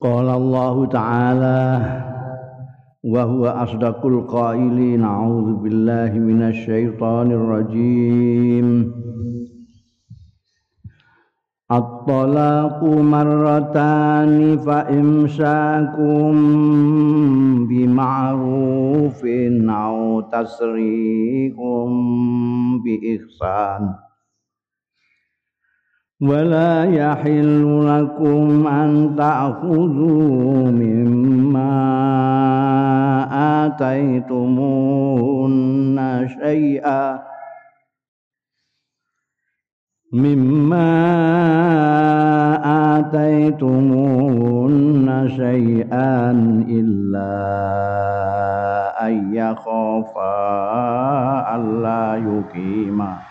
قال الله تعالى وهو أصدق القائلين أعوذ بالله من الشيطان الرجيم. الطلاق مرتان فإمساكم بمعروف أو تسريح بإحسان. ولا يحل لكم أن تأخذوا مما آتيتمون شيئا مما آتيتمون شيئا إلا أن يخافا ألا يقيما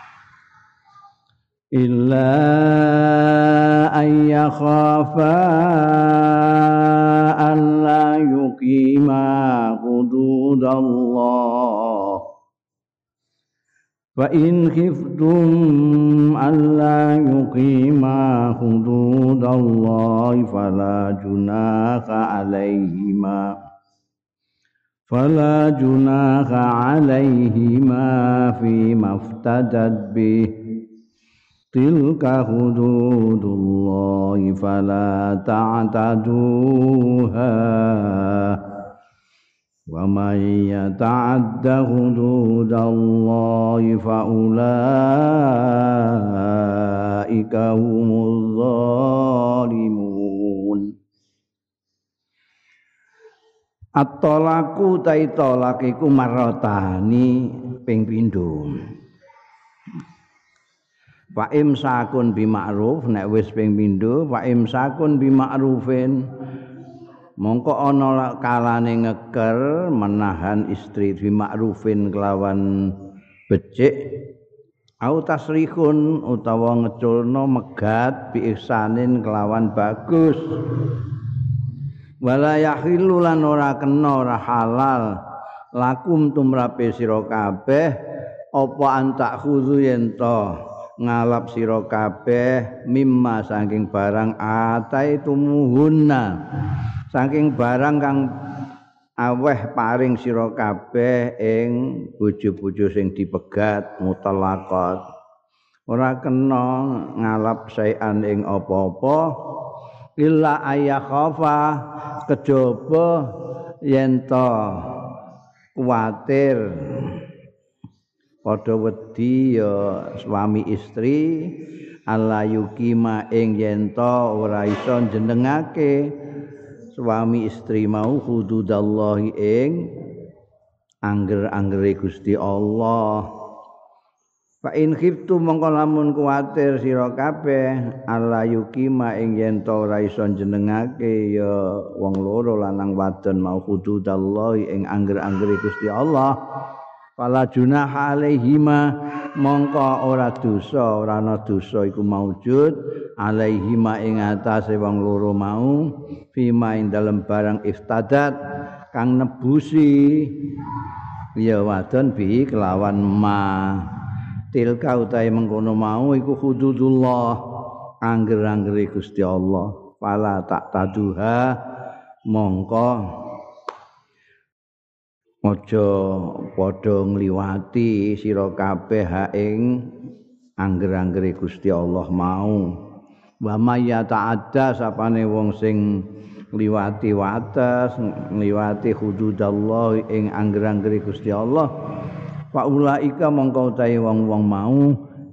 إلا أن يخافا ألا يقيما حدود الله. فإن خفتم ألا يقيما حدود الله فلا جناح عليهما. فلا جناح عليهما فيما افتدت به. Tilka hududullah fala ta'taduha wa may yata'adda hududallah fa ulaika humuz zalimun At-talaku ta talak iku marotani ping pindho Wa imsakun bi ma'ruf nek wis ping pindho wa imsakun bi ma'rufin mongko ana kalane ngeker menahan istri bi ma'rufin kelawan becik au tasrihun utawa ngeculno megat bi ihsanin kelawan bagus. Wala yahillu lan ora kena ora halal. Lakum tumrape sira kabeh apa antak khuzu yen to ngalap sira kabeh mimma saking barang ataitumuhunna saking barang kang aweh paring sira kabeh ing bojo-bojo sing dipegat mutalaqat ora kena ngalap saean ing apa-apa illa ayakhafa kejaba yen to kuwatir padha wedi ya suami istri Allah yukima ing yen ora iso jenengake suami istri mau hududallahi ing angger-anggere Gusti Allah. Fa in khiftu mongko lamun kuwatir sira kabeh Allah yukima ing yen ora iso jenengake ya wong loro lanang wadon mau hududallahi ing angger-anggere Gusti Allah Fala junah alaihima mongko ora dosa ora ana dosa iku maujud alaihima ing atase wong loro mau fima ing dalem barang iftadat kang nebusi. Ya wadon bi kelawan ma. Tilka utahe mengkono mau iku hududullah angger-anggere Gusti Allah. Fala tak taduha mongko aja padha ngliwati sira kabeh ing angger-anggere Gusti Allah mau wa may ta'adda sapane wong sing ngliwati wates ngliwati hududallah ing angger-anggere Gusti Allah fa ulaika mongko utahe wong-wong mau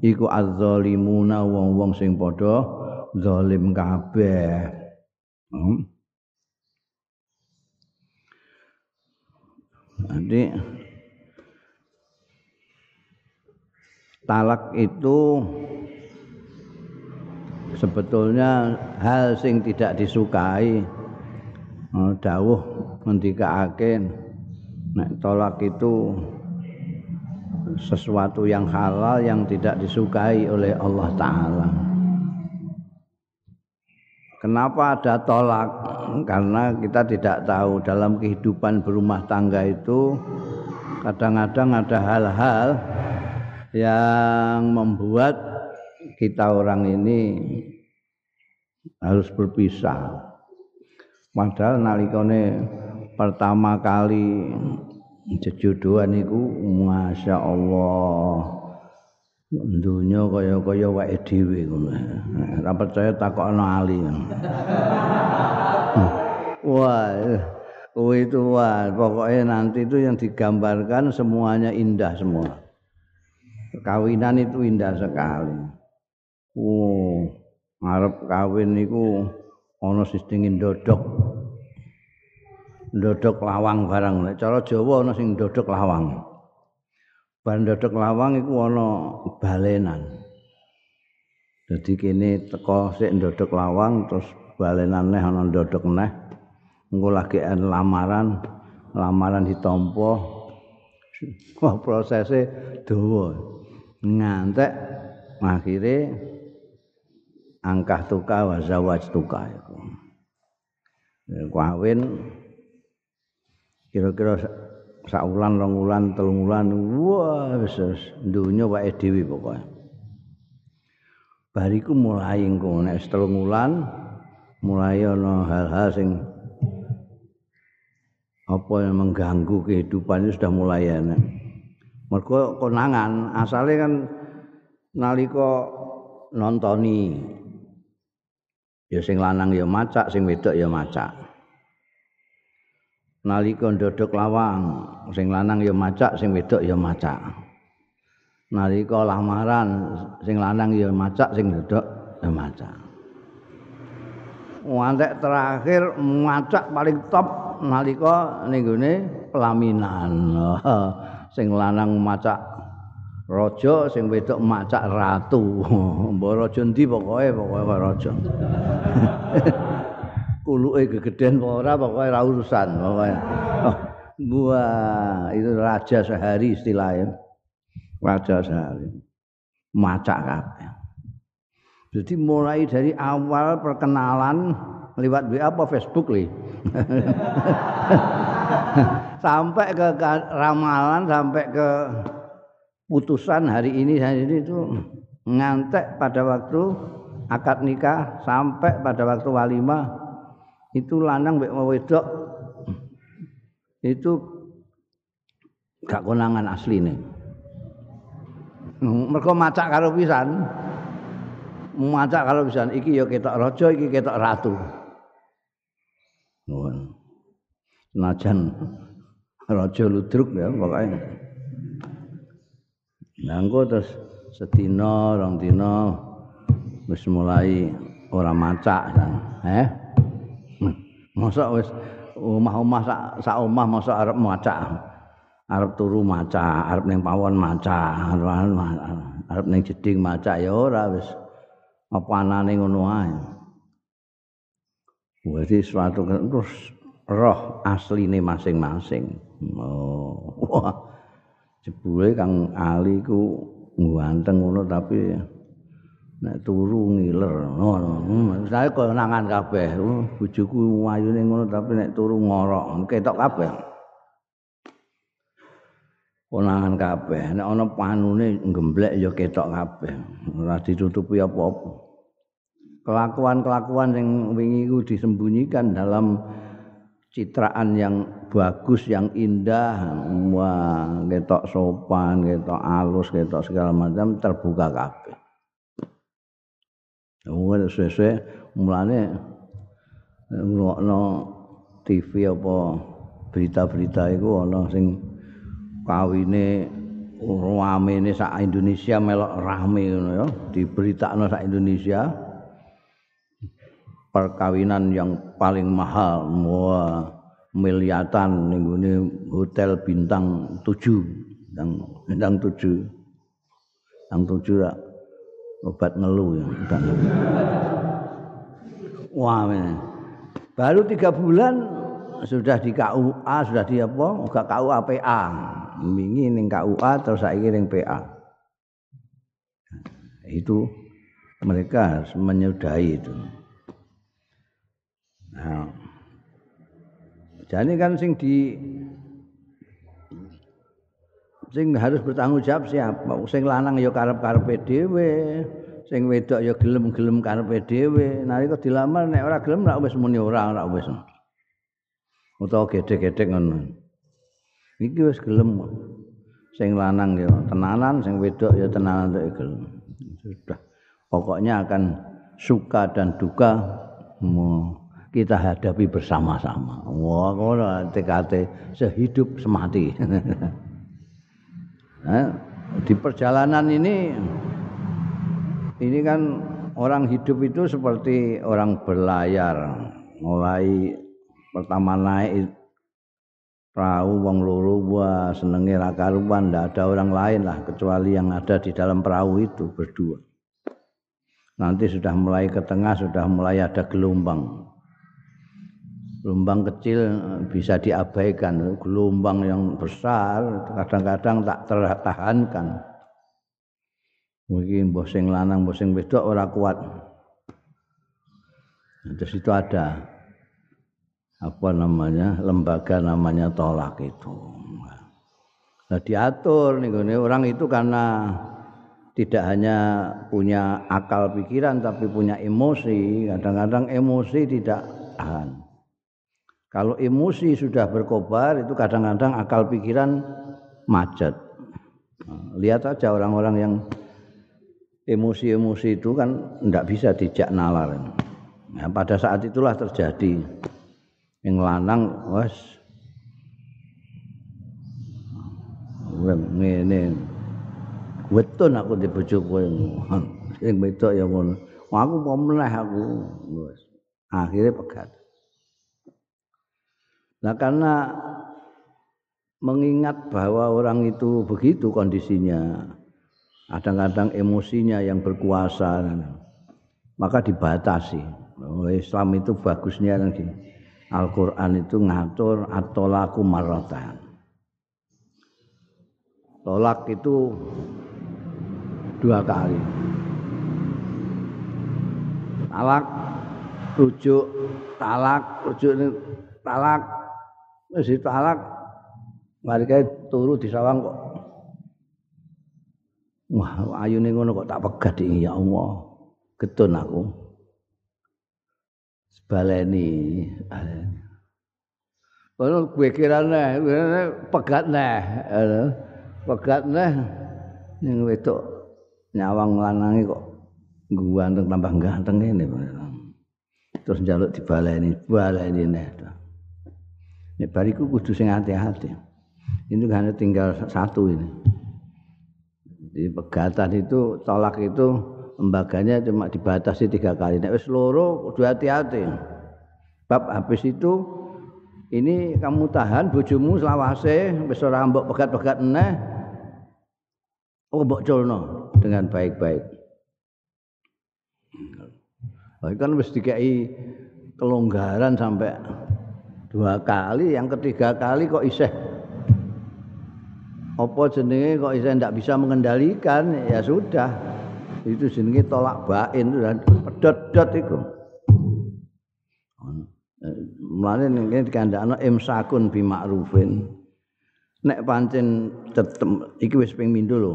iku azzalimuna wong-wong sing padha zalim kabeh hmm. Jadi talak itu sebetulnya hal sing tidak disukai. Oh, dawuh ngendikake nek tolak itu sesuatu yang halal yang tidak disukai oleh Allah taala. Kenapa ada tolak? Karena kita tidak tahu dalam kehidupan berumah tangga itu kadang-kadang ada hal-hal yang membuat kita orang ini harus berpisah. padahal nalikane pertama kali jejodohan iku Masya Allah dunya kaya-kaya wae dhewe ngono. Ora percaya takokno ali. Wah, kuwi itu wah, pokoknya nanti itu yang digambarkan semuanya indah semua. Kawinan itu indah sekali. Oh, ngarep kawin niku ana sistem ndodok. Ndodok lawang barang. Cara Jawa ana sing ndodok lawang. Bandodok lawang iku ana balenan. Dadi kene teko sik ndodok lawang terus balenan neh ana ndodok neh. Engko lagi lamaran, lamaran ditampa. Wah prosese dawa. Ngantek akhire angkah tuka wa zawaj tuka iku. Kawin kira-kira sak rong wulan telung wulan. Wah wis donya wae dhewe pokoke. Bariku mulai engko nek telung wulan mulai ana hal-hal sing apa yang mengganggu kehidupan itu sudah mulai enak. Mergo konangan asale kan nalika nontoni ya sing lanang ya macak sing wedok ya macak nalika ndodok lawang sing lanang ya macak sing wedok ya macak nalika lamaran sing lanang ya macak sing wedok ya macak Wantek terakhir macak paling top nalika ning pelaminan. sing lanang macak raja, sing wedok macak ratu. Mbok raja ndi pokoke pokoke raja. kuluke gegeden apa ora pokoke ora urusan pokoke. Oh, wah, itu raja sehari istilahnya. Raja sehari. Macak kabeh. Jadi mulai dari awal perkenalan lewat WA apa Facebook li. sampai ke ramalan sampai ke putusan hari ini hari ini itu ngantek pada waktu akad nikah sampai pada waktu walimah itu lanang mbek wedok itu gak konangan asline. Mergo macak karo pisan. Macak karo pisan iki ya ketok raja iki ketok ratu. Nuwun. Senajan raja ludruk ya pokoknya. Nanggo terus sedina rong dina wis mulai ora macak eh Masa wis omah-omah sak sak omah masa arep maca. Arep turu maca, arep ning pawon maca, arep ning jeding maca ya ora wis apa anane ngono ae. Wis suatu terus roh asline masing-masing. Oh, wah. Jebule Kang Ali ku ganteng ngono tapi nek turu ngiler ngono. Saya kenangan kabeh. Oh, bojoku ayune ngono tapi nek turu ngorok ketok kabeh. Kenangan kabeh? Nek ana panune gemblek ya ketok kabeh. Ora ditutupi apa-apa. Kelakuan-kelakuan yang wingi ku disembunyikan dalam citraan yang bagus yang indah. Wah ketok sopan ketok alus ketok segala macam terbuka kabeh Wong suwe-suwe mulane ngrungokno TV apa berita-berita iku ana sing kawine ramene sak Indonesia melok rame ngono ya. Diberitakno sak Indonesia. Perkawinan yang paling mahal wah miliatan ning hotel bintang 7 bintang bintang 7 bintang 7 obat ngeluh ya. Wah, ini. baru tiga bulan sudah di KUA, sudah di apa? Enggak KUA PA. Mingi ning KUA terus saiki ning PA. Itu mereka harus menyudahi itu. Nah, jadi kan sing di sing harus bertanggung jawab siapa? Sing lanang ya karep-karepe dhewe. Sing wedok ya gelem-gelem karepe dhewe. Nalika dilamar nek ora gelem ora wis muni ora ora wis. Utawa gedhe-gedhe ngono. Iki wis gelem. Sing lanang ya tenanan sing wedok ya tenanan tok gelem. Sudah. Pokoknya akan suka dan duka kita hadapi bersama-sama. Wah, ngono TKT sehidup semati. di perjalanan ini ini kan orang hidup itu seperti orang berlayar. Mulai pertama naik perahu wong loro wah senenge ra karuan ndak ada orang lain lah kecuali yang ada di dalam perahu itu berdua. Nanti sudah mulai ke tengah sudah mulai ada gelombang gelombang kecil eh, bisa diabaikan. Gelombang yang besar kadang-kadang tak tertahankan. Mungkin bosing lanang bosing wedok ora kuat. Terus itu ada apa namanya lembaga namanya tolak itu. Nah diatur nih orang itu karena tidak hanya punya akal pikiran tapi punya emosi. Kadang-kadang emosi tidak tahan kalau emosi sudah berkobar itu kadang-kadang akal pikiran macet. Lihat aja orang-orang yang emosi-emosi itu kan tidak bisa dijak nalar. Nah, pada saat itulah terjadi. Yang lanang was ngene. Weton aku di bojoku. Sing wedok ya ngono. Aku mau meneh aku. Akhirnya pegat Nah karena mengingat bahwa orang itu begitu kondisinya, kadang-kadang emosinya yang berkuasa, maka dibatasi. Oh, Islam itu bagusnya nanti Al-Quran itu ngatur atolaku maratan. Tolak itu dua kali. Talak, rujuk, talak, rujuk talak wis ditalak. Mari kae turu di sawang kok. Wah ayune ngono kok tak pegat ya Allah. Getun aku. Sebaleni. Kalau gue kira nih, pegat nih, pegat nih, yang itu nyawang lanangi kok ganteng tambah ganteng ini, terus jaluk dibaleni, baleni nih. Nek bariku kudu sing hati-hati. Ini kan tinggal satu ini. Di pegatan itu tolak itu lembaganya cuma dibatasi tiga kali. Nek wis loro kudu hati-hati. Bab habis itu ini kamu tahan bojomu selawase wis ora mbok pegat-pegat eneh. Oh mbok culno dengan baik-baik. Oh, kan wis dikai kelonggaran sampai dua kali yang ketiga kali kok iseh apa jenenge kok iseh ndak bisa mengendalikan ya sudah itu jenenge tolak bain dan pedot-dot iku Mulane ning dikandakno imsakun bi ma'rufin. Nek pancen tetep iki wis ping mindul lho.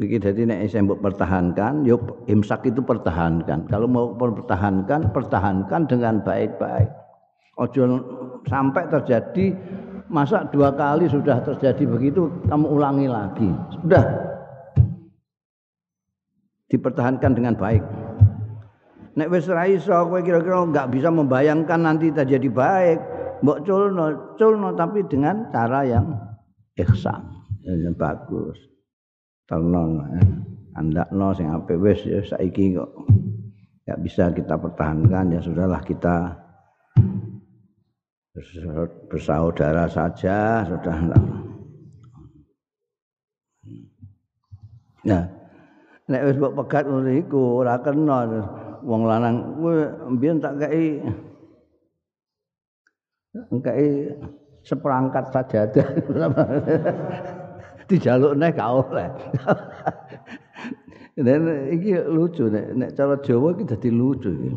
Iki dadi nek isih mbok pertahankan, yuk imsak itu pertahankan. Kalau mau pertahankan, pertahankan dengan baik-baik. Ojo sampai terjadi masa dua kali sudah terjadi begitu kamu ulangi lagi. Sudah. Dipertahankan dengan baik. Nek wis ra iso kowe kira-kira enggak bisa membayangkan nanti terjadi baik. Mbok culno culno tapi dengan cara yang ihsan. Yang bagus. Ternon eh. andakno sing apik wis ya saiki kok enggak bisa kita pertahankan ya sudahlah kita bersaudara saja sudah Nah, nek wis mbok pegat ngono iku ora kena wong lanang mbiyen tak kei kei seperangkat sajadah dijaluk neh gak oleh. Dan iki lucu nek nek cara Jawa iki dadi lucu iki.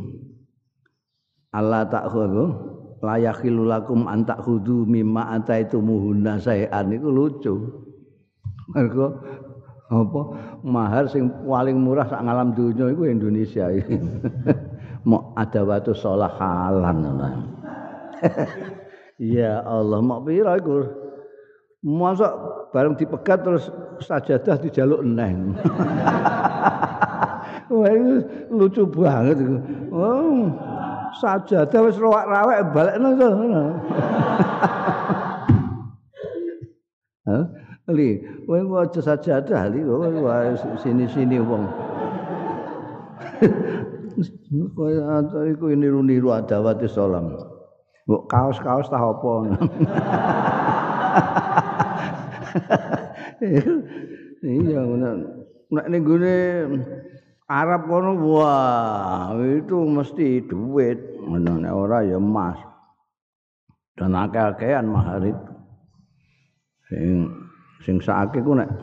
Allah tak layakhilu lakum antak hudu mimma ataitu muhunna sayan iku lucu mergo apa mahar sing paling murah sak ngalam dunia iku Indonesia iki mau ada waktu sholah halan Ya Allah, mak pira iku? Mosok bareng dipegat terus sajadah dijaluk neng. Wah, lucu banget. Oh, sajadah wis rawak-rawak balekno to. Hah? Li, kowe waca sajadah li, wah sini-sini wong. Kowe iku niru-niru adawati salam. Mbok kaos-kaos tah apa? iya ngono. Nek ning gone Arab kono wah itu mesti duit. Nek ora ya emas. Dan akeh-akehan mahar itu. Sing sing saake ku nek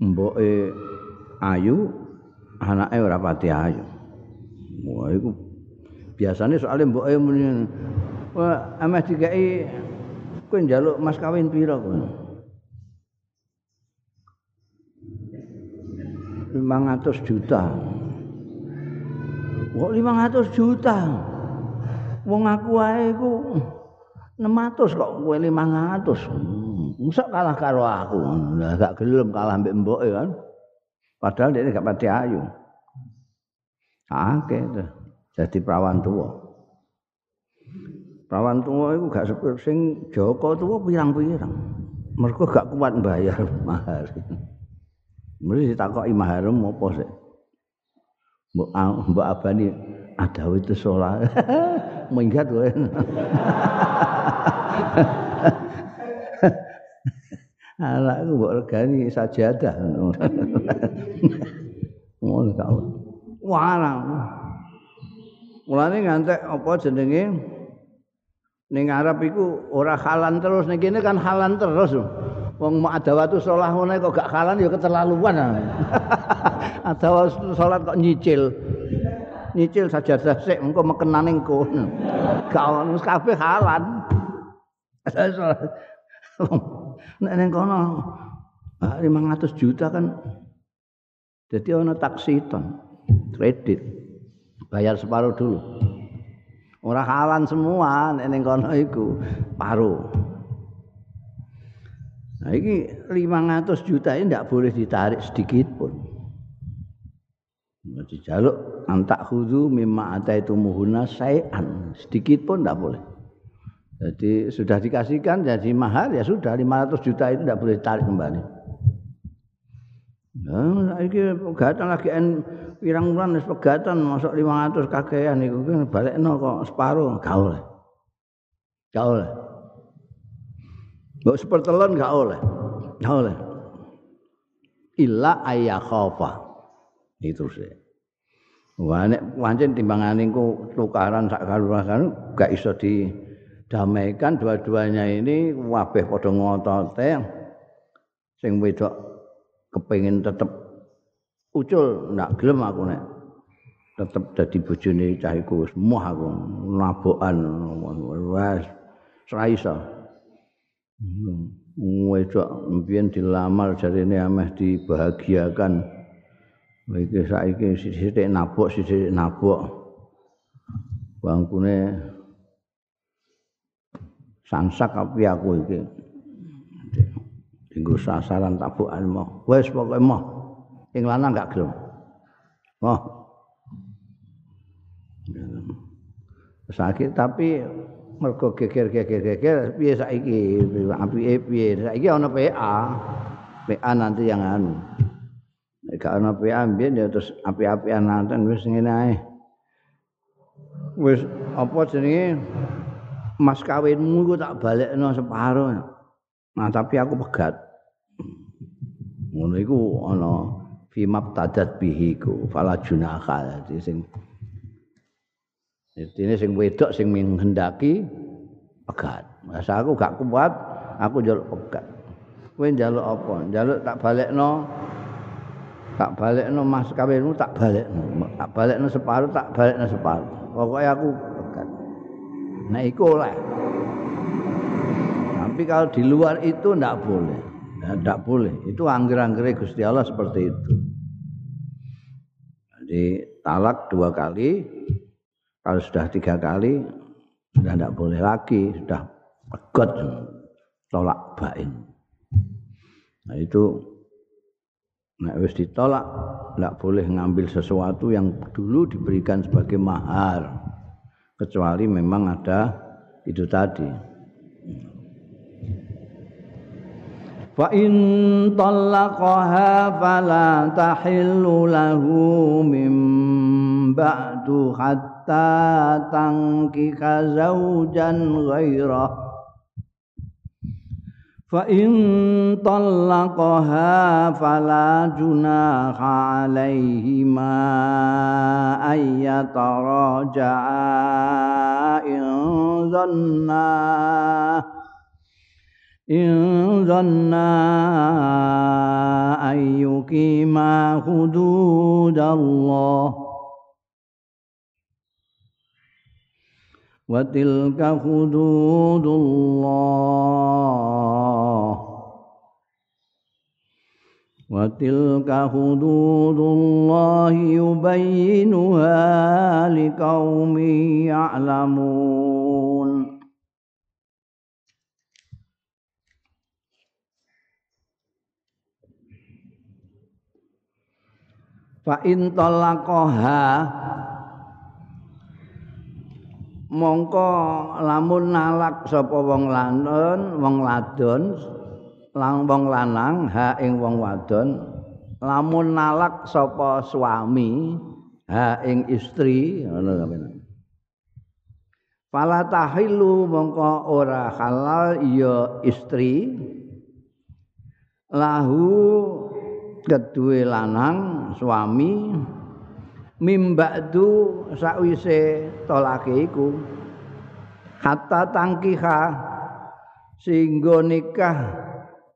mboke ayu anake ora pati ayu. Wah iku biasane soalnya mboke muni wah ameh dikai kowe njaluk mas kawin pira kowe? 500 juta. Kok 500 juta? Wong aku wae iku 600 kok kowe 500. Mosok kalah karo aku. Lah gak gelem kalah mbek mboke kan. Padahal dia gak pati ayu. Akeh to. Jadi perawan tua. Perawan tua itu gak sing Joko tua pirang-pirang. Mereka gak kuat bayar mahar. Mesti ditakoki maharem apa sih? Mbok mbok abani ada itu sholat. Minggat kowe. Anakku mbok regani sajadah. Ngono kau. Warang. Mulane ngantek apa jenenge ning Arab iku ora halan terus ning kene kan halan terus. Wong mau ada waktu sholat ngono kok gak kalah ya keterlaluan. Ada waktu sholat kok nyicil. Nyicil saja sik engko mekenane engko gak ono kabeh halan. Nek ning kono 500 juta kan. Jadi ono taksiton kredit. Bayar separuh dulu. Ora halan semua nek ning kono iku. Paruh Nah, ini 500 juta ini tidak boleh ditarik sedikit pun. Jadi jaluk antak khudu mimma ata itu muhuna sayan sedikit pun tidak boleh. Jadi sudah dikasihkan jadi mahar ya sudah 500 juta itu tidak boleh ditarik kembali. Nah, ini pegatan lagi en pirang bulan wis pegatan masuk 500 kakean iku balekno kok separuh gak oleh. Mbok sepertelon gak oleh. Gak oleh. Illa ayya khofa. Itu sih. Wah nek pancen timbangane ku tukaran sak kaluran gak iso didamaikan dua-duanya ini wabeh padha ngotote sing wedok kepengin tetep ucul ndak gelem aku nek tetep dadi bojone cah iku semua aku nabokan wes ora iso wedok mbiyen dilamar jarine ameh dibahagiakan iki saiki sithik nabok sithik nabok bangkune sangsak api aku iki Tinggu sasaran tabukan mau. Wes pokoknya mau. Yang lanang gak gelem. Mau. Sakit tapi mergo geger-geger-geger piye saiki? Apike piye? Saiki ana PA PA nanti yang anu. Gak ana PA mbiyen ya terus api-apian nanti wis ngene ae. Wis apa jenenge? Mas kawinmu ku tak balekno separo. Nah tapi aku pegat. Ngono iku ana fi mabtadat bihi ku fala junaka sing Intine sing wedok sing menghendaki pegat. Masa aku gak kuat, aku njaluk pegat. Kowe njaluk apa? Njaluk tak balekno. Tak balekno mas kawinmu tak balekno. Tak balekno separuh, tak balekno separuh. Pokoknya aku pegat. Nah iku oleh. Tapi kalau di luar itu ndak boleh. Ndak boleh. Itu angger-anggere Gusti Allah seperti itu. Jadi talak dua kali, kalau sudah tiga kali sudah tidak boleh lagi sudah pegot tolak bain. Nah itu nah wis ditolak tidak boleh ngambil sesuatu yang dulu diberikan sebagai mahar kecuali memang ada itu tadi. Fa in talaqaha fala tahillu lahu min ba'du hatta tankika zawjan ghairah فإن طلقها فلا جناح عليهما أن يتراجعا إن ظنا إن ظنا أن يقيما حدود الله وتلك حدود الله. وتلك حدود الله يبينها لقوم يعلمون. فإن طلقها mongko lamun nalak sapa wong lanun wong ladon lang wong lanang ha ing wong wadon. Lamun nalak sapa suami ha ing istri ngono kabeh Fala tahilu mongko ora halal ya istri. Lahu kedue lanang suami mimba'du sakwise tolake iku. Hatta tangkiha sehingga nikah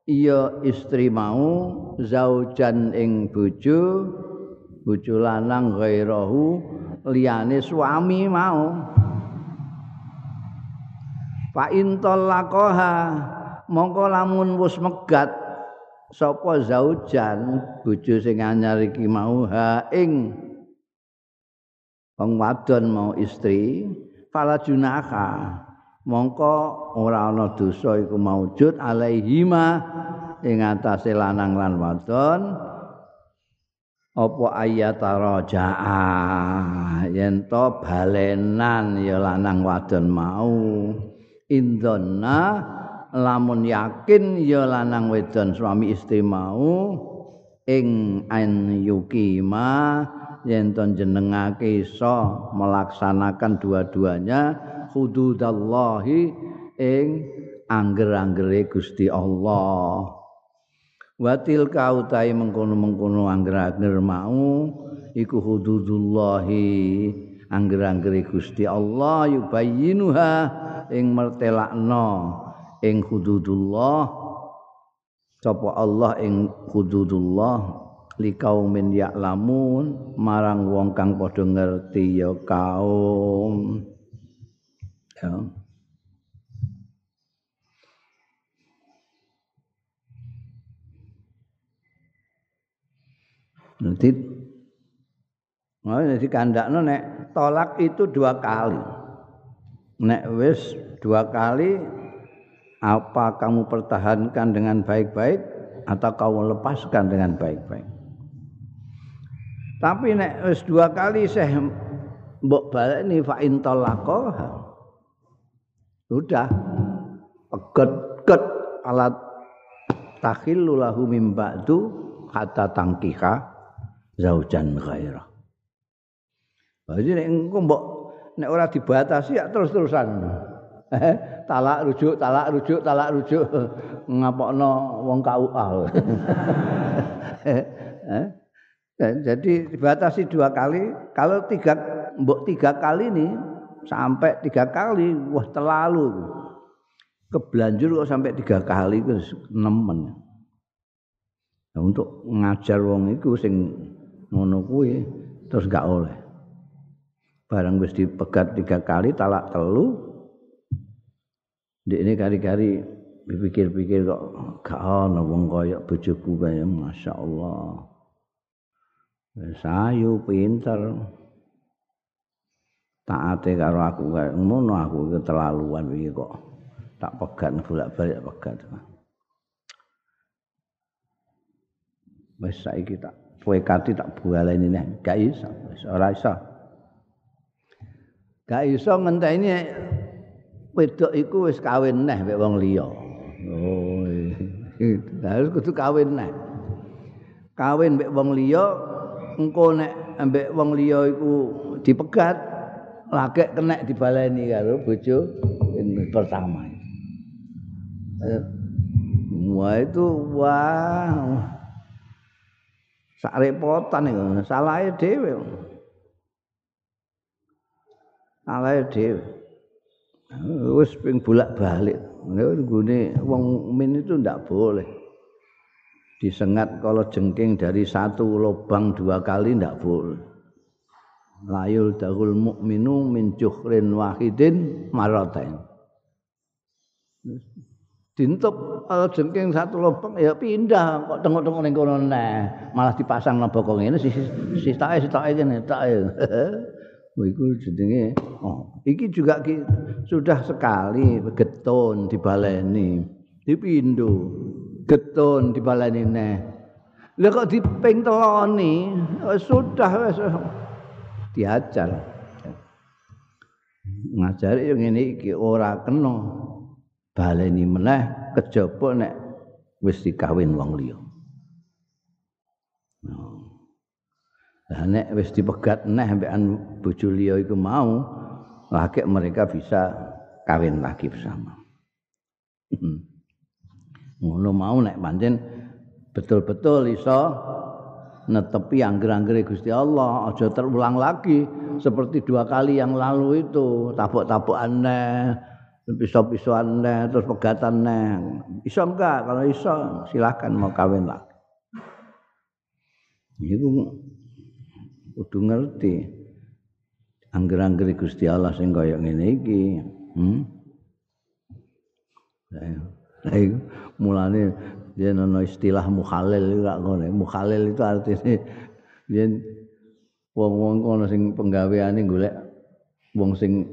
iya istri mau zaujan ing bojo bojo lanang ghairahu liyane suami mau. Fa in talaqaha mongko lamun wis megat sapa zaujan bojo sing anyar iki mau ha ing wong wadon mau istri fala junaha mongko ora ana dosa iku maujud alaihima ing atase lanang lan wadon apa ayat rajaa yen to balenan ya lanang wadon mau. Indonna lamun yakin ya lanang wedon suami istri mau ing an yukima yen to jenengake iso melaksanakan dua-duanya hududallahi ing angger-anggere Gusti Allah. Watil kautai mengkono-mengkono angger-angger mau iku hududullahi angger-anggere Gusti Allah yubayyinuha ing mertelakno ing hududullah sapa Allah ing hududullah likaumin ya'lamun marang wong kang padha ngerti ya kaum ya Nanti Oh, jadi kandakno nek tolak itu dua kali. Nek wis dua kali apa kamu pertahankan dengan baik-baik atau kamu lepaskan dengan baik-baik. Tapi nek wis dua kali saya mbok baleni fa in Sudah peget-get alat takhillu lahu mim ba'du hatta tangkiha zaujan ghairah. Jadi nek engko mbok nek ora dibatasi ya terus-terusan. talak rujuk, talak rujuk, talak rujuk ngapokno wong KUA. eh? Jadi dibatasi dua kali. Kalau tiga, mbok tiga kali ini sampai tiga kali, wah terlalu. Kebelanjur kok sampai tiga kali itu nemen. Nah, untuk ngajar wong itu sing ngono kuwi terus gak oleh. Barang wis dipegat tiga kali talak telu. Di ini kari-kari pikir-pikir kok gak ono wong kaya bojoku kaya masyaallah. Sayu pinter. Taate karo aku ngono aku keterlaluan iki kok. Tak pegat bolak-balik pegat. Wis saiki tak poekati tak baleni neh gak iso. Wis ora iso. Gak iso ngenteni wedok iku wis kawin neh mek wong liya. Oh harus kudu kawin neh. Kawin mek wong liya engko nek ambek wong liya iku dipegat lagi kena dibaleni karo bojo pertama. Wah itu wah sak repotan itu salahnya dewe. Salahnya dewe. Wis ping bolak-balik. Nggone wong min itu ndak boleh. Disengat kalau jengking dari satu lubang dua kali ndak boleh. layul dahul mukminu min juhrin wahidin maratain dintup kalau jengking satu lubang ya pindah. Kok tengok-tengok ning kono malah dipasang nang bokong ngene si si tae si tae kene tae. Oh iku jenenge oh iki juga ki, sudah sekali getun dibaleni dipindo getun dibaleni neh lha kok diping teloni oh, sudah wis diajar. Ngajari yang ini iki ora kena baleni meneh kejaba nek wis dikawin wong liya. Nah, nek wis dipegat neh ambekan bojo liya iku mau, lagi mereka bisa kawin lagi bersama. Ngono mau nek pancen betul-betul iso netepi angger-anggere Gusti Allah aja terulang lagi seperti dua kali yang lalu itu tabuk-tabuk aneh pisau-pisau aneh terus pegatan iso enggak? Kalau iso silahkan mau kawin lagi itu kudu ngerti angger-anggere Gusti Allah sing kaya ngene iki hmm? Mulane yen ana istilah mukhalil gak ngono mukhalil itu artinya yen wong-wong kono sing penggaweane golek wong sing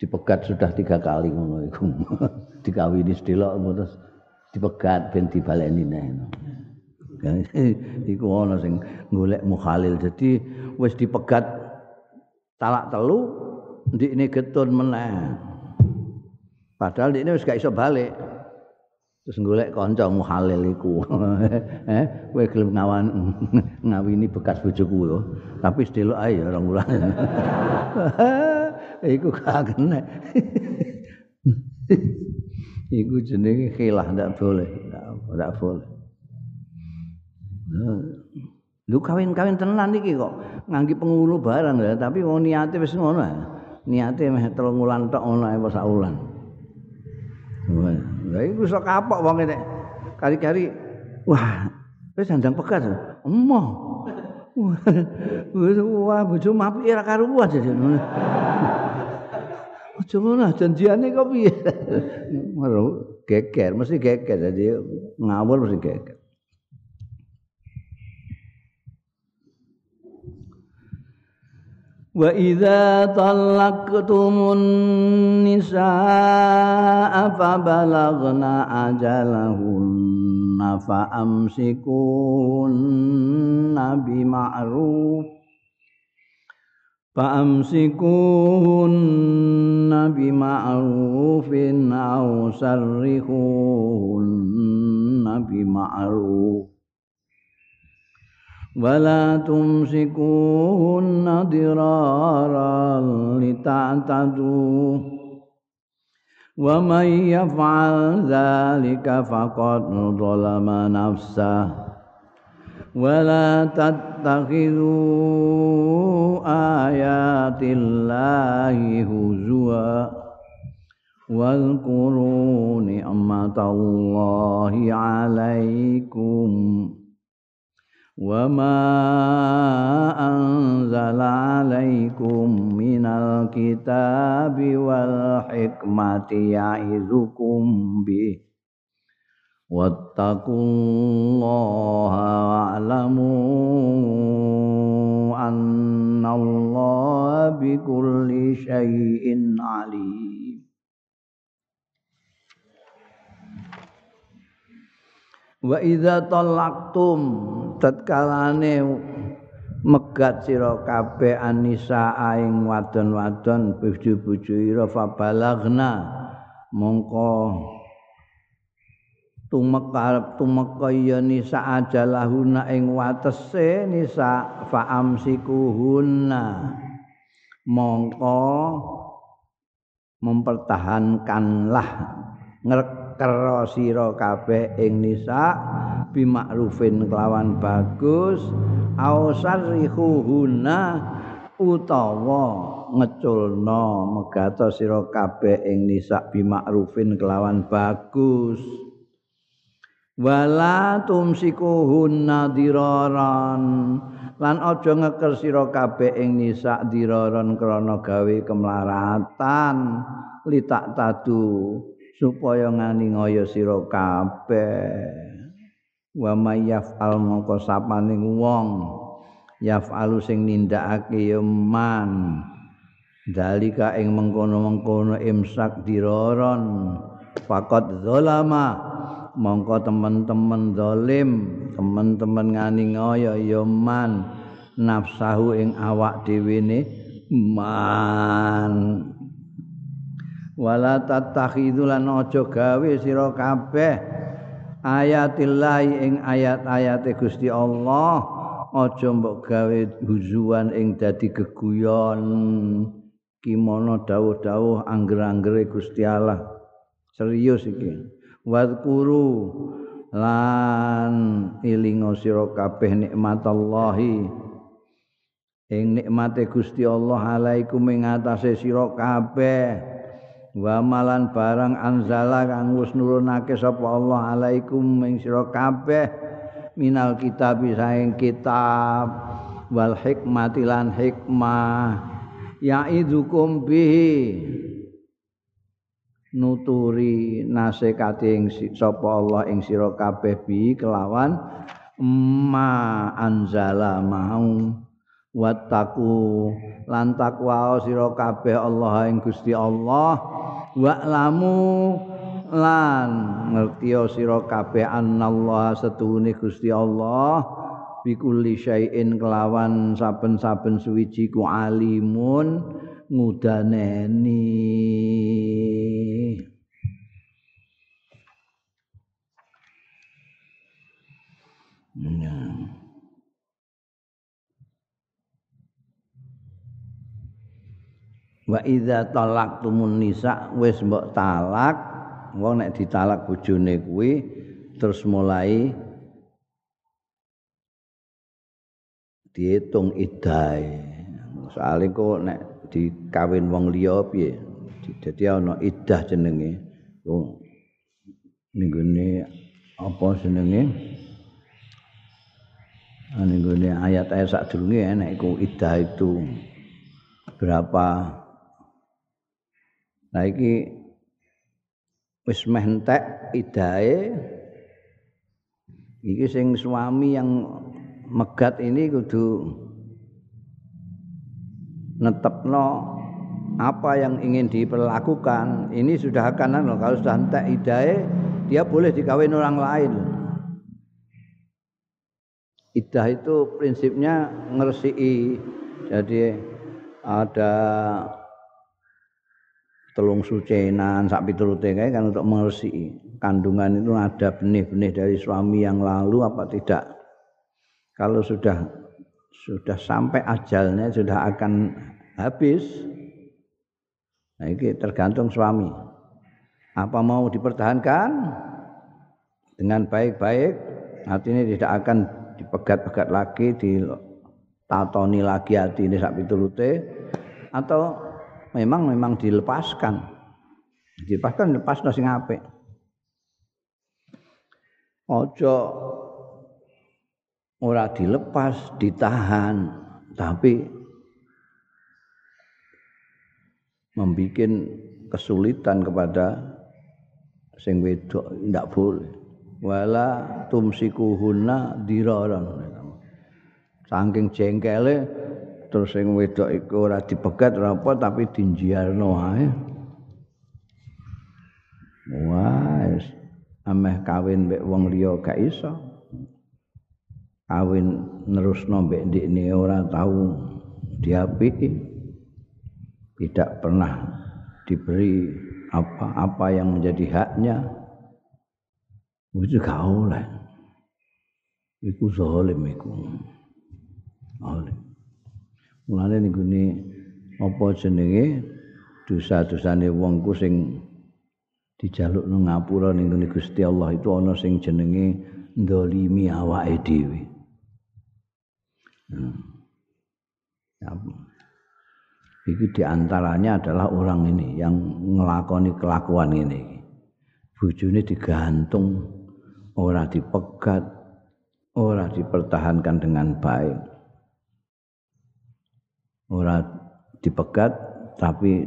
dipegat sudah tiga kali ngono iku. Dikawini sedelok terus dipegat ben dibaleni neh iku ana sing golek mukhalil. Dadi wis dipegat talak telu ndikne getun meneh. Padahal ndikne wis gak iso balik terus golek kanca muhalil iku. Eh kowe gelem ngawan ngawini bekas bojoku yo. Tapi sedelok ae ya orang ulang iku gak kena. Iku jenenge khilah ndak boleh. Ndak boleh. Lu kawin-kawin tenan iki kok. Nganggi pengulu barang ya tapi wong niate wis ngono niate meh telung wulan tok ngono ae sak wulan Lah iku sok kapok wong nek kari-kari wah wis sandang pekat. Emoh. Wah bojo mapi ora karuan jadi. Aja ngono janjiane kok piye? Geger, mesti geger jadi ngawur mesti geger. Wa idza talaqtumun nisaa fa balagna ajalahunna fa amsikun nabi ma'ruf fa amsikun nabi ma'rufin aw sarrihun nabi ma'ruf ولا تمسكوهن ضرارا لتعتدوا. ومن يفعل ذلك فقد ظلم نفسه. ولا تتخذوا آيات الله هزوا. واذكروا نعمة الله عليكم. وما أنزل عليكم من الكتاب والحكمة يعظكم به واتقوا الله واعلموا ta'lamu anna Allah bi kulli Wa idza talaqtum tatkalane megat sira kabeh anisa ing wadon-wadon bojo-bojo ira fabalagna mongko tumeka tumeka ya nisa ajalahuna ing watese nisa faamsikuhunna mongko mempertahankanlah ngrek kero sira kabeh ing nisa bimakrufin kelawan bagus ausarihuhuna utawa ngeculno megato sira kabeh ing nisa bimakrufin kelawan bagus. Wala tumsikuhunna diraran lan aja ngeker sira kabeh ing nisa diraran krana gawe kemlaratan litak tadu supaya ngani ngaya sira kabeh. Wa mayafal mongko sapaning wong yafalu sing nindakake ya man. Dalika ing mengkono-mengkono imsak diroron. Fakot zalama mongko teman-teman zalim teman-teman ngani ngaya ya man. Nafsahu ing awak dhewe ne man wala tattakhidhu lan aja gawe sira kabeh ayatillah ing ayat-ayate Gusti Allah. Aja mbok gawe huzuan ing dadi geguyon kimono dawuh-dawuh angger-anggere Gusti Allah. Serius iki. Wadkuru lan ilingo sira kabeh nikmatallahi. Ing nikmate Gusti Allah alaikum ing atase sira kabeh wa malan barang anzala kang wis nurunake sapa Allah alaikum ing sira kabeh minal kitab saing kitab. Wal hikmati lan hikmah yaidukum bihi nuturi nasekati ing sapa Allah ing sira kabeh bi kelawan ma anzala mau. Wattaku lan takwa sira kabeh Allah ing Gusti Allah wa'lamu lan ngerti sira kabeh anallah setune Gusti Allah bikulli syai'in kelawan saben-saben suwiji ku alimun ngudaneni Yeah. Wa idza talaqtumun nisa wis mbok talak wong nek ditalak bojone kuwi terus mulai diitung iddahe soalé kok nek dikawin wong liya piye dadi ana iddah jenenge. Wong ninggone apa jenenge? Ninggone ayat-ayat sadurunge nek iku iddah itu berapa Nah iki wis meh idahe. Iki sing suami yang megat ini kudu netepno apa yang ingin diperlakukan. Ini sudah akan anu, kalau sudah entek idahe dia boleh dikawin orang lain. Idah itu prinsipnya ngersii jadi ada telung sucenan sak piturute kae kan untuk mengersiki kandungan itu ada benih-benih dari suami yang lalu apa tidak. Kalau sudah sudah sampai ajalnya sudah akan habis nah ini tergantung suami. Apa mau dipertahankan? Dengan baik-baik artinya tidak akan dipegat-pegat lagi ditatoni lagi hati ini sak piturute atau memang memang dilepaskan. Dilepaskan lepas nasi ngape. Ojo ora dilepas, ditahan, tapi membuat kesulitan kepada sing wedok tidak boleh. Wala tumsikuhunna diraran. saking jengkele terus sing wedok iku ora dipegat ora apa tapi dinjiarno ae wis. Ameh kawin mbek wong liya gak iso. Kawin nerusno mbek ndikne ora tahu diapiki. Tidak pernah diberi apa-apa yang menjadi haknya. Itu gak oleh. Iku zalim iku. Zalim mulane ning gune apa jenenge dosa-dosane wong ku sing dijaluk nang ngapura ning Gusti Allah itu ana sing jenenge ndolimi awake dhewe hmm. Iki diantaranya adalah orang ini yang ngelakoni kelakuan ini. Bujuni digantung, ora dipegat, ora dipertahankan dengan baik. Ora dipegat tapi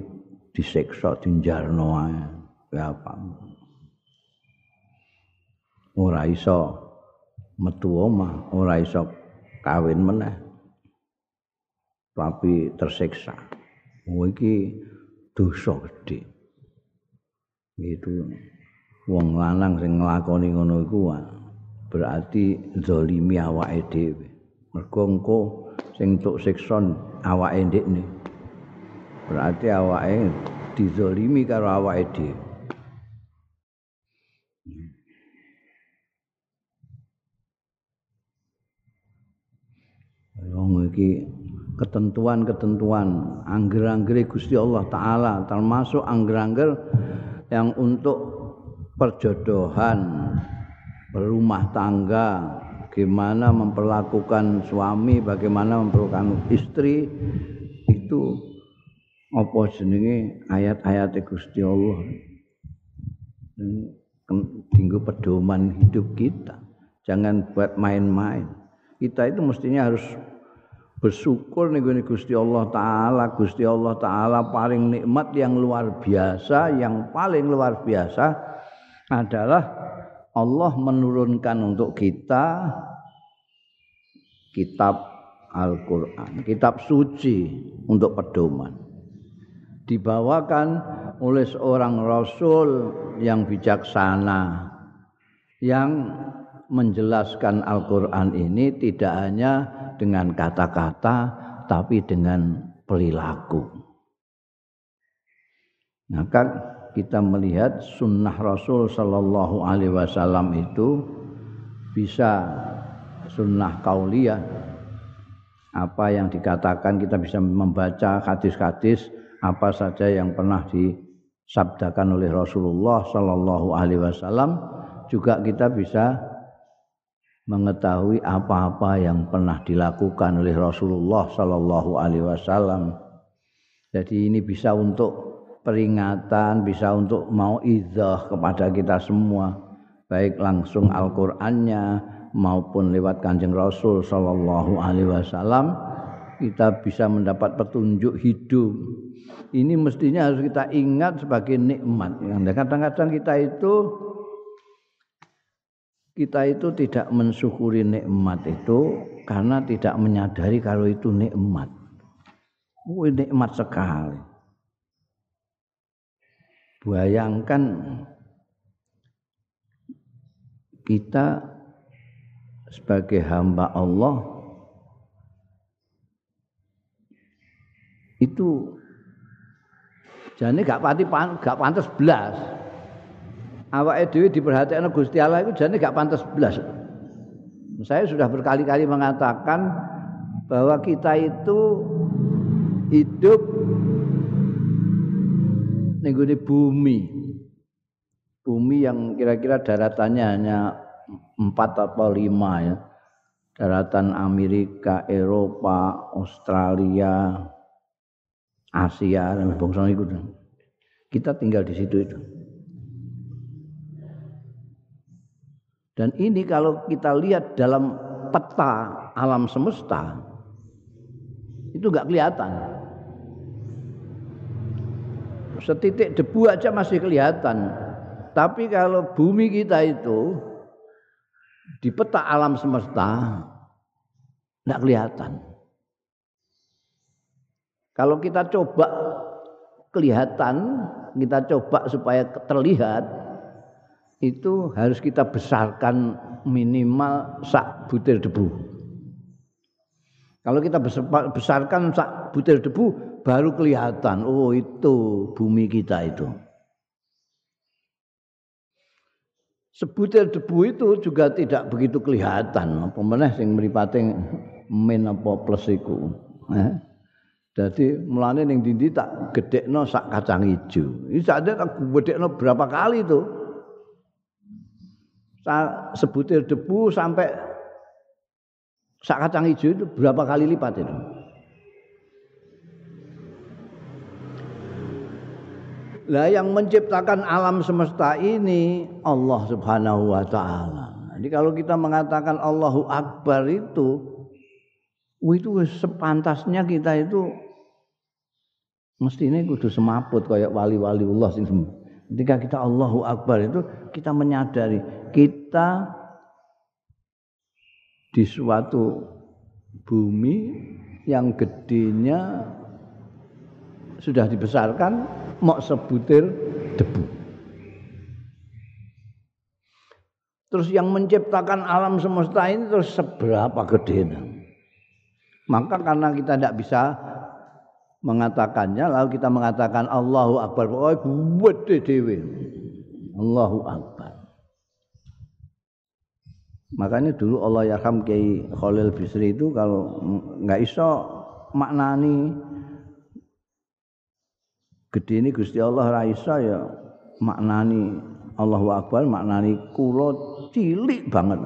diseksa dinjarno ae. Ya apa? Ora iso metu omah, ora iso kawin meneh. Tapi tersiksa. Oh iki dosa gedhe. Itu wong lanang sing nglakoni ngono iku berarti zalimi awake dhewe. Mergo engko sing entuk siksa awake ndekne. Berarti awake dizalimi karo awake dhewe. Wong iki ketentuan-ketentuan angger-angger Gusti Allah taala termasuk angger-angger yang untuk perjodohan berumah tangga bagaimana memperlakukan suami bagaimana memperlakukan istri itu apa jenenge ayat-ayat Gusti Allah. Tinggu pedoman hidup kita. Jangan buat main-main. Kita itu mestinya harus bersyukur nih Gusti Allah taala. Gusti Allah taala paling nikmat yang luar biasa yang paling luar biasa adalah Allah menurunkan untuk kita kitab Al-Qur'an kitab suci untuk pedoman dibawakan oleh seorang rasul yang bijaksana yang menjelaskan Al-Qur'an ini tidak hanya dengan kata-kata tapi dengan perilaku. Maka kita melihat sunnah Rasul Sallallahu Alaihi Wasallam itu bisa sunnah kauliah apa yang dikatakan kita bisa membaca hadis-hadis apa saja yang pernah disabdakan oleh Rasulullah Sallallahu Alaihi Wasallam juga kita bisa mengetahui apa-apa yang pernah dilakukan oleh Rasulullah Sallallahu Alaihi Wasallam. Jadi ini bisa untuk peringatan, bisa untuk mau idah kepada kita semua, baik langsung Al-Qur'annya maupun lewat Kanjeng Rasul Sallallahu Alaihi Wasallam kita bisa mendapat petunjuk hidup. Ini mestinya harus kita ingat sebagai nikmat. Kadang-kadang kita itu kita itu tidak mensyukuri nikmat itu karena tidak menyadari kalau itu nikmat. Wih, nikmat sekali. Bayangkan kita sebagai hamba Allah itu jadi gak pati gak pantas belas awake dhewe diperhatikno Gusti Allah itu jane gak pantas blas. Saya sudah berkali-kali mengatakan bahwa kita itu hidup ning bumi. Bumi yang kira-kira daratannya hanya empat atau lima ya. Daratan Amerika, Eropa, Australia, Asia dan bangsa itu. Kita tinggal di situ itu. Dan ini kalau kita lihat dalam peta alam semesta itu nggak kelihatan. Setitik debu aja masih kelihatan. Tapi kalau bumi kita itu di peta alam semesta Tidak kelihatan. Kalau kita coba kelihatan, kita coba supaya terlihat, itu harus kita besarkan minimal sak butir debu. Kalau kita besarkan sak butir debu, baru kelihatan, oh itu bumi kita itu. Sebutir debu itu juga tidak begitu kelihatan. Apa meneh sing mripate min apa plus. Eh? Jadi mulane ning dindi tak gedekno sak kacang ijo. Iki sak tak gedekno berapa kali itu. Sebutir debu sampai sak kacang ijo itu berapa kali lipat itu. Lah yang menciptakan alam semesta ini Allah Subhanahu wa taala. Jadi kalau kita mengatakan Allahu Akbar itu itu sepantasnya kita itu mestinya kudu semaput kayak wali-wali Allah sing ketika kita Allahu Akbar itu kita menyadari kita di suatu bumi yang gedenya sudah dibesarkan mok sebutir debu. Terus yang menciptakan alam semesta ini terus seberapa gede Maka karena kita tidak bisa mengatakannya lalu kita mengatakan Allahu Akbar. Oh gede dewe. Allahu Akbar. Makanya dulu Allah yarham Kiai Khalil Bisri itu kalau nggak iso maknani gede ini Gusti Allah ra ya maknani Allahu Akbar maknani kula cilik banget.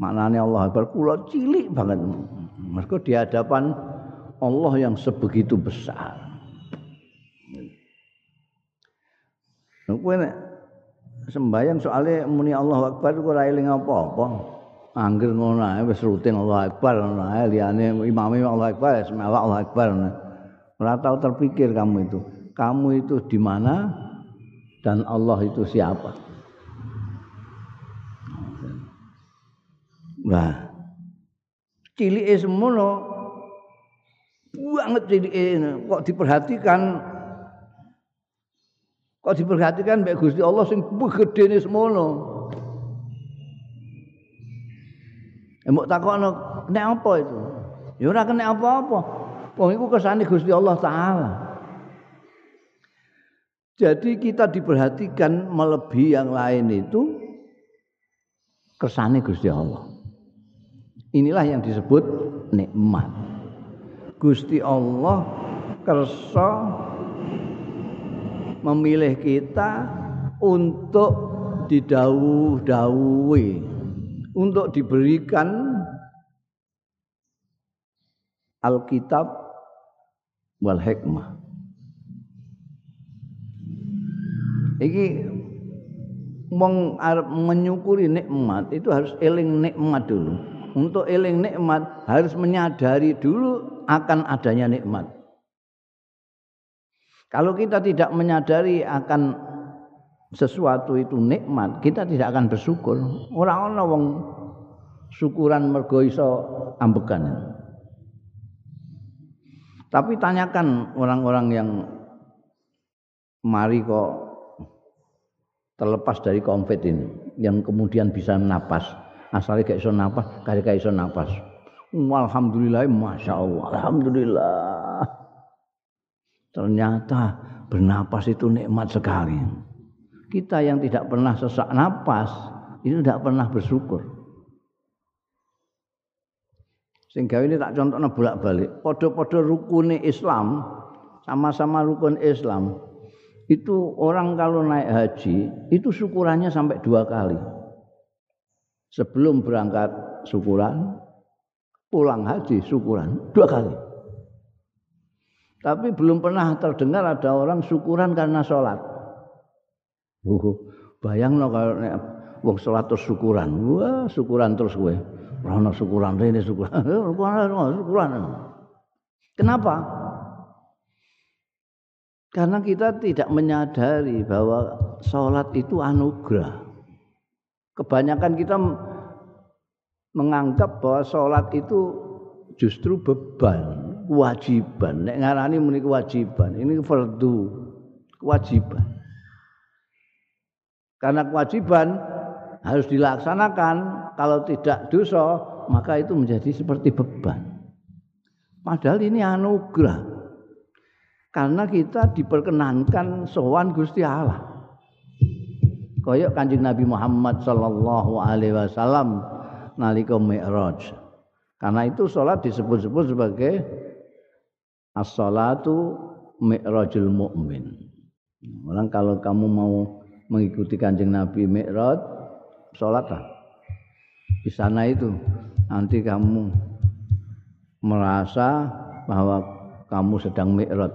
Maknani Allah Akbar kula cilik banget. Mergo di hadapan Allah yang sebegitu besar. Nah, nek sembayang soalnya muni Allah Akbar kok ora eling apa-apa. Angger ngono ae wis rutin Allah Akbar ngono ae liyane imame Allah Akbar, semelak Allah Akbar. Nah. Ora tahu terpikir kamu itu. Kamu itu di mana dan Allah itu siapa? Nah, cilik semono banget cilik kok diperhatikan kok diperhatikan mbek Gusti Allah sing gedene semono. Mbok takokno nek apa itu? Ya ora kena apa-apa. Wong iku kesane Gusti Allah taala. Jadi kita diperhatikan melebihi yang lain itu kesane Gusti Allah. Inilah yang disebut nikmat. Gusti Allah kersa memilih kita untuk didawuh-dawuhi, untuk diberikan Alkitab wal hikmah. Iki meng menyukuri nikmat itu harus eling nikmat dulu. Untuk eling nikmat harus menyadari dulu akan adanya nikmat. Kalau kita tidak menyadari akan sesuatu itu nikmat, kita tidak akan bersyukur. Orang-orang wong syukuran mergo iso ambekan. Tapi tanyakan orang-orang yang mari kok terlepas dari covid ini, yang kemudian bisa napas, asalnya gak iso napas, kali gak iso napas. Alhamdulillah, masya Allah, alhamdulillah. Ternyata bernapas itu nikmat sekali. Kita yang tidak pernah sesak napas, itu tidak pernah bersyukur. Sehingga ini tak contohnya bolak-balik. Podo-podo rukun Islam, sama-sama rukun Islam. Itu orang kalau naik haji, itu syukurannya sampai dua kali. Sebelum berangkat syukuran, pulang haji syukuran dua kali. Tapi belum pernah terdengar ada orang syukuran karena sholat. Uh, bayang no kalau wong sholat terus syukuran, wah syukuran terus gue. Rono syukuran ini syukuran, syukuran. Kenapa? Karena kita tidak menyadari bahwa sholat itu anugerah. Kebanyakan kita menganggap bahwa sholat itu justru beban, kewajiban. Nek ngarani muni kewajiban, ini fardu, kewajiban. Karena kewajiban harus dilaksanakan, kalau tidak dosa, maka itu menjadi seperti beban. Padahal ini anugerah. Karena kita diperkenankan sowan Gusti Allah. Koyok Kanjeng Nabi Muhammad sallallahu alaihi wasallam nalika Mi'raj. Karena itu salat disebut-sebut sebagai as-salatu mi'rajul mu'min. Orang kalau kamu mau mengikuti Kanjeng Nabi Mi'raj, salatlah. Di sana itu nanti kamu merasa bahwa kamu sedang Mi'raj.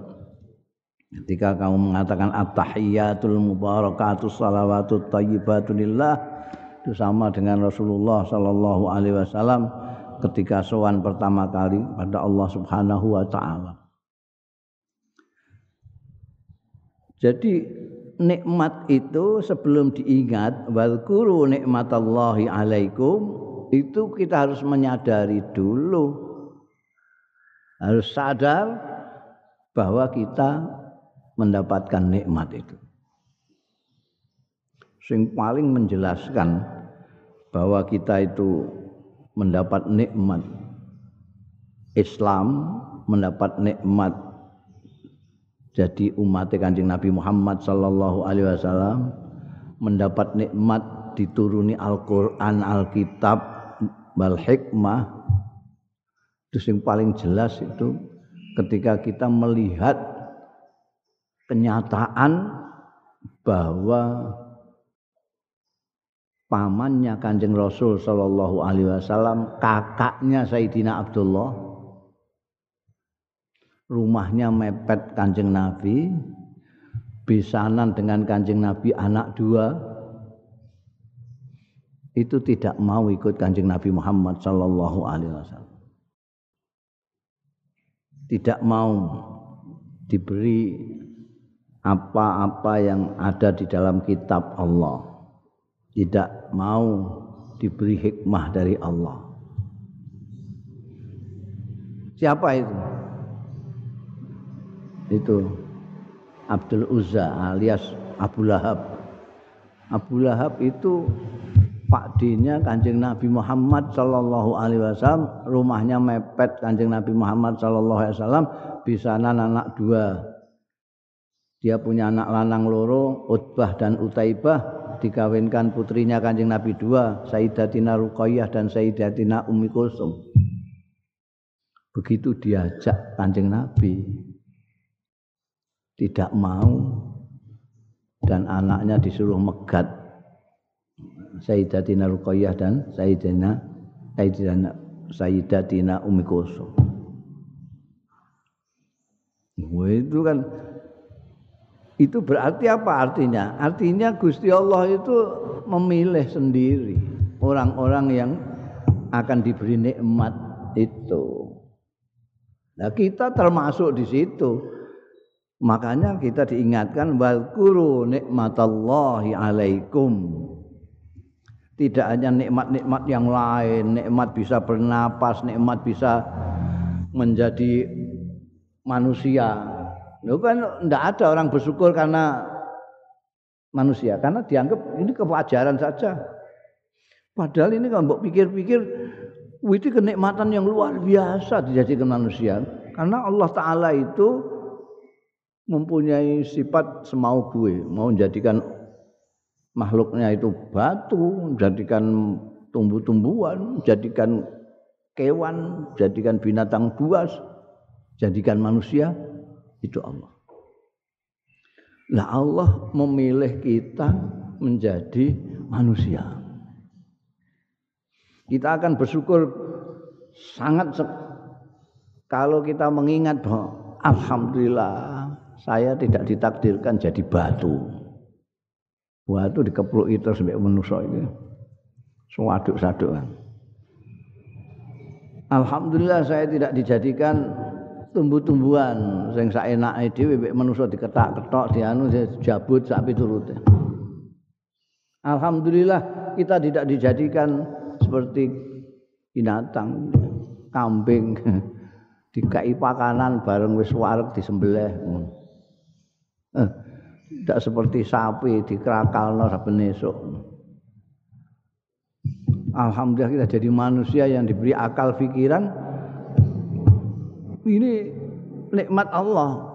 Ketika kamu mengatakan at-tahiyyatul mubarakatus salawatut thayyibatulillah itu sama dengan Rasulullah Sallallahu Alaihi Wasallam ketika sowan pertama kali pada Allah Subhanahu Wa Taala. Jadi nikmat itu sebelum diingat walkuru nikmatallahi alaikum itu kita harus menyadari dulu. Harus sadar bahwa kita mendapatkan nikmat itu. Sing paling menjelaskan bahwa kita itu mendapat nikmat Islam, mendapat nikmat jadi umat Kanjeng Nabi Muhammad sallallahu alaihi wasallam, mendapat nikmat dituruni Al-Qur'an, Alkitab, wal hikmah. Itu yang paling jelas itu ketika kita melihat kenyataan bahwa pamannya Kanjeng Rasul sallallahu alaihi wasallam, kakaknya Sayyidina Abdullah. Rumahnya mepet Kanjeng Nabi, bisanan dengan Kanjeng Nabi anak dua. Itu tidak mau ikut Kanjeng Nabi Muhammad sallallahu alaihi wasallam. Tidak mau diberi apa-apa yang ada di dalam kitab Allah tidak mau diberi hikmah dari Allah. Siapa itu? Itu Abdul Uzza alias Abu Lahab. Abu Lahab itu Pak Dinya Kanjeng Nabi Muhammad Sallallahu Alaihi Wasallam rumahnya mepet Kanjeng Nabi Muhammad Sallallahu Alaihi Wasallam bisa anak dua dia punya anak lanang loro Utbah dan Utaibah dikawinkan putrinya Kanjeng Nabi dua, Sayyidatina Ruqayyah dan Sayyidatina Ummi Kulsum. Begitu diajak Kanjeng Nabi tidak mau dan anaknya disuruh megat Sayyidatina Ruqayyah dan Sayyidatina Sayyidatina Sayyidatina Ummi Kulsum. Itu kan itu berarti apa artinya? Artinya Gusti Allah itu memilih sendiri orang-orang yang akan diberi nikmat itu. Nah, kita termasuk di situ. Makanya kita diingatkan walkuru nikmatallahi alaikum. Tidak hanya nikmat-nikmat yang lain, nikmat bisa bernapas, nikmat bisa menjadi manusia, Lu kan tidak ada orang bersyukur karena manusia, karena dianggap ini kewajaran saja. Padahal ini kalau pikir-pikir, itu kenikmatan yang luar biasa dijadikan manusia. Karena Allah Ta'ala itu mempunyai sifat semau gue, mau menjadikan makhluknya itu batu, menjadikan tumbuh-tumbuhan, jadikan kewan, jadikan binatang buas, jadikan manusia itu Allah. Nah Allah memilih kita menjadi manusia. Kita akan bersyukur sangat kalau kita mengingat bahwa alhamdulillah saya tidak ditakdirkan jadi batu. Batu dikepluk itu sampai manusia ini. Suaduk-saduk Alhamdulillah saya tidak dijadikan tumbuh-tumbuhan sing saenake dhewe mek manusa diketak-ketok dianu jabut sak piturute. Alhamdulillah kita tidak dijadikan seperti binatang kambing dikai pakanan bareng wis wareg disembelih eh, tidak seperti sapi dikerakalno saben esuk. Alhamdulillah kita jadi manusia yang diberi akal pikiran. Ini nikmat Allah.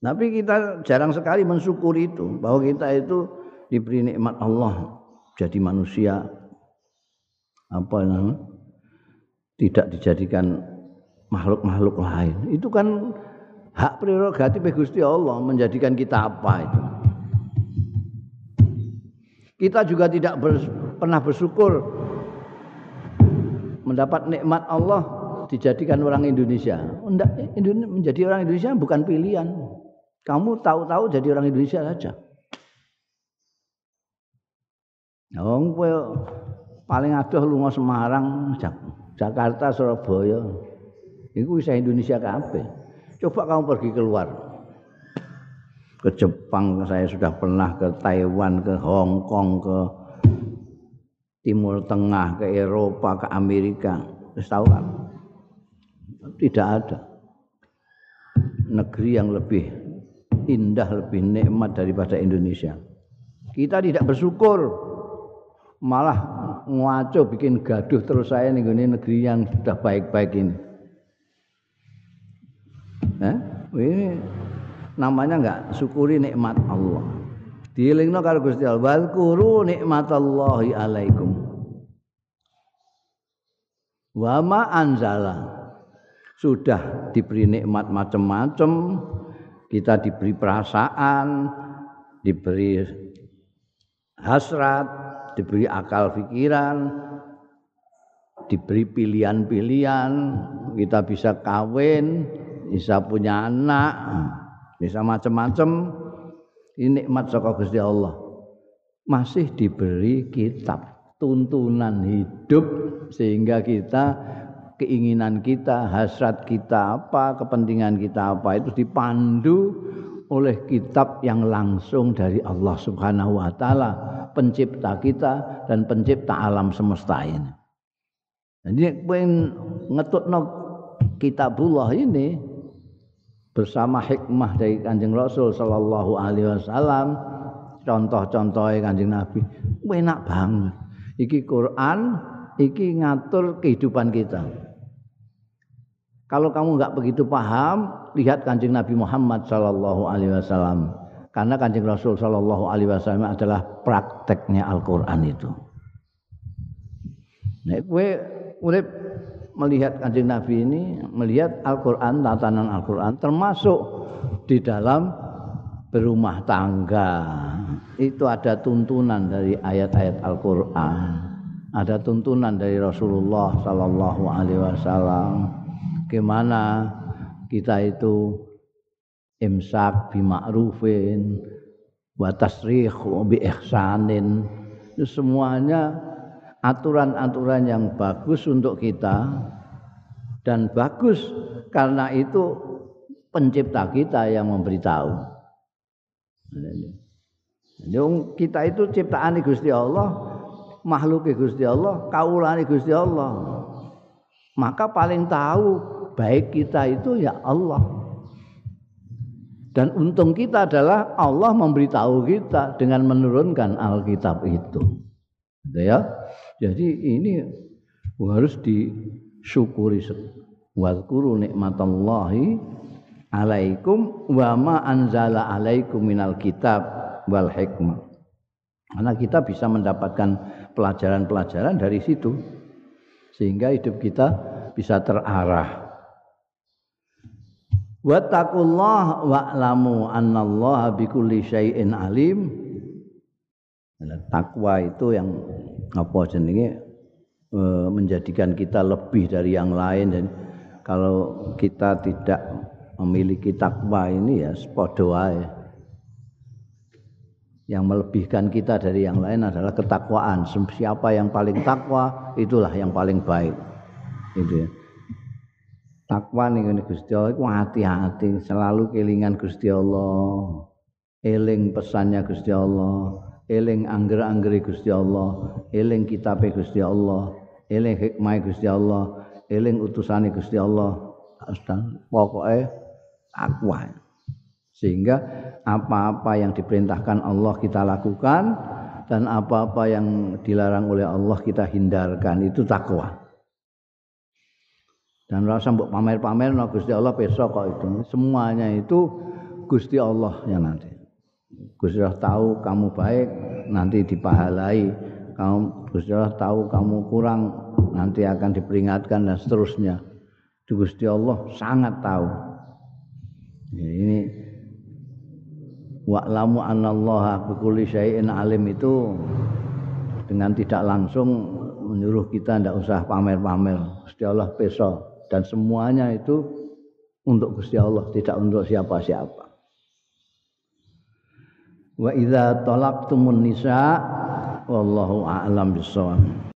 Tapi kita jarang sekali mensyukuri itu bahwa kita itu diberi nikmat Allah jadi manusia. Apa namanya? Tidak dijadikan makhluk-makhluk lain. Itu kan hak prerogatif Gusti Allah menjadikan kita apa itu. Kita juga tidak ber, pernah bersyukur mendapat nikmat Allah dijadikan orang Indonesia. Menjadi orang Indonesia bukan pilihan. Kamu tahu-tahu jadi orang Indonesia saja. Oh, paling adoh lunga Semarang, Jakarta, Surabaya. Itu bisa Indonesia kabeh. Coba kamu pergi keluar. Ke Jepang saya sudah pernah ke Taiwan, ke Hong Kong, ke Timur Tengah, ke Eropa, ke Amerika. Terus tahu kan? Tidak ada negeri yang lebih indah, lebih nikmat daripada Indonesia. Kita tidak bersyukur, malah ngaco bikin gaduh terus saya nih negeri yang sudah baik-baik ini. Eh? Ini namanya enggak syukuri nikmat Allah. Dielingno karo Gusti Allah, "Wazkuru nikmatallahi alaikum." Wa ma anzala. Sudah diberi nikmat macam-macam, kita diberi perasaan, diberi hasrat, diberi akal pikiran, diberi pilihan-pilihan, kita bisa kawin, bisa punya anak, bisa macam-macam. Ini nikmat saka Gusti Allah. Masih diberi kitab tuntunan hidup sehingga kita keinginan kita, hasrat kita apa, kepentingan kita apa itu dipandu oleh kitab yang langsung dari Allah Subhanahu wa taala, pencipta kita dan pencipta alam semesta ini. Jadi pengen ngetutno kitabullah ini bersama hikmah dari Kanjeng Rasul sallallahu alaihi wasallam contoh-contohnya Kanjeng Nabi enak banget. Iki Quran iki ngatur kehidupan kita. Kalau kamu nggak begitu paham lihat Kanjeng Nabi Muhammad sallallahu alaihi wasallam. Karena Kanjeng Rasul sallallahu alaihi wasallam adalah prakteknya Al-Qur'an itu. Nek kowe urip melihat kanjeng Nabi ini melihat Al-Quran tatanan Al-Quran termasuk di dalam berumah tangga. Itu ada tuntunan dari ayat-ayat Al-Quran ada tuntunan dari Rasulullah Sallallahu Alaihi Wasallam. Gimana kita itu imsak bima'rufin wa tasrih bi itu semuanya aturan-aturan yang bagus untuk kita dan bagus karena itu pencipta kita yang memberitahu. Yang kita itu ciptaan Gusti Allah, makhluk Gusti Allah, kaulan Gusti Allah. Maka paling tahu baik kita itu ya Allah. Dan untung kita adalah Allah memberitahu kita dengan menurunkan Alkitab itu. Gitu ya. Jadi ini harus disyukuri. Wadkuru nikmatallahi alaikum wa ma anzala alaikum minal kitab wal hikmah. Karena kita bisa mendapatkan pelajaran-pelajaran dari situ. Sehingga hidup kita bisa terarah. Wattaqullah wa'lamu annallaha bikulli syai'in alim takwa itu yang apa jenenge? E, menjadikan kita lebih dari yang lain dan kalau kita tidak memiliki takwa ini ya sepodo yang melebihkan kita dari yang lain adalah ketakwaan. Siapa yang paling takwa itulah yang paling baik. Itu ya. Takwa nih Gusti Allah itu hati-hati. Selalu kelingan Gusti Allah. Eling pesannya Gusti Allah eling angger-anggere Gusti Allah, eling kitabe Gusti Allah, eling hikmah Gusti Allah eling utusane Gusti Allah. Pokoknya takwa sehingga apa-apa yang diperintahkan Allah kita lakukan dan apa-apa yang dilarang oleh Allah kita hindarkan itu takwa. Dan rasa mbok pamer-pamer no Gusti Allah besok kok itu. Semuanya itu Gusti Allah yang nanti Gusti Allah tahu kamu baik nanti dipahalai. Kamu Gusti Allah tahu kamu kurang nanti akan diperingatkan dan seterusnya. Gusti Allah sangat tahu. Ya, ini wa'lamu anallaha bikulli syai'in alim itu dengan tidak langsung menyuruh kita tidak usah pamer-pamer. Gusti Allah besok dan semuanya itu untuk Gusti Allah tidak untuk siapa-siapa wa idza talaqtumun nisa wallahu a'lam bissawab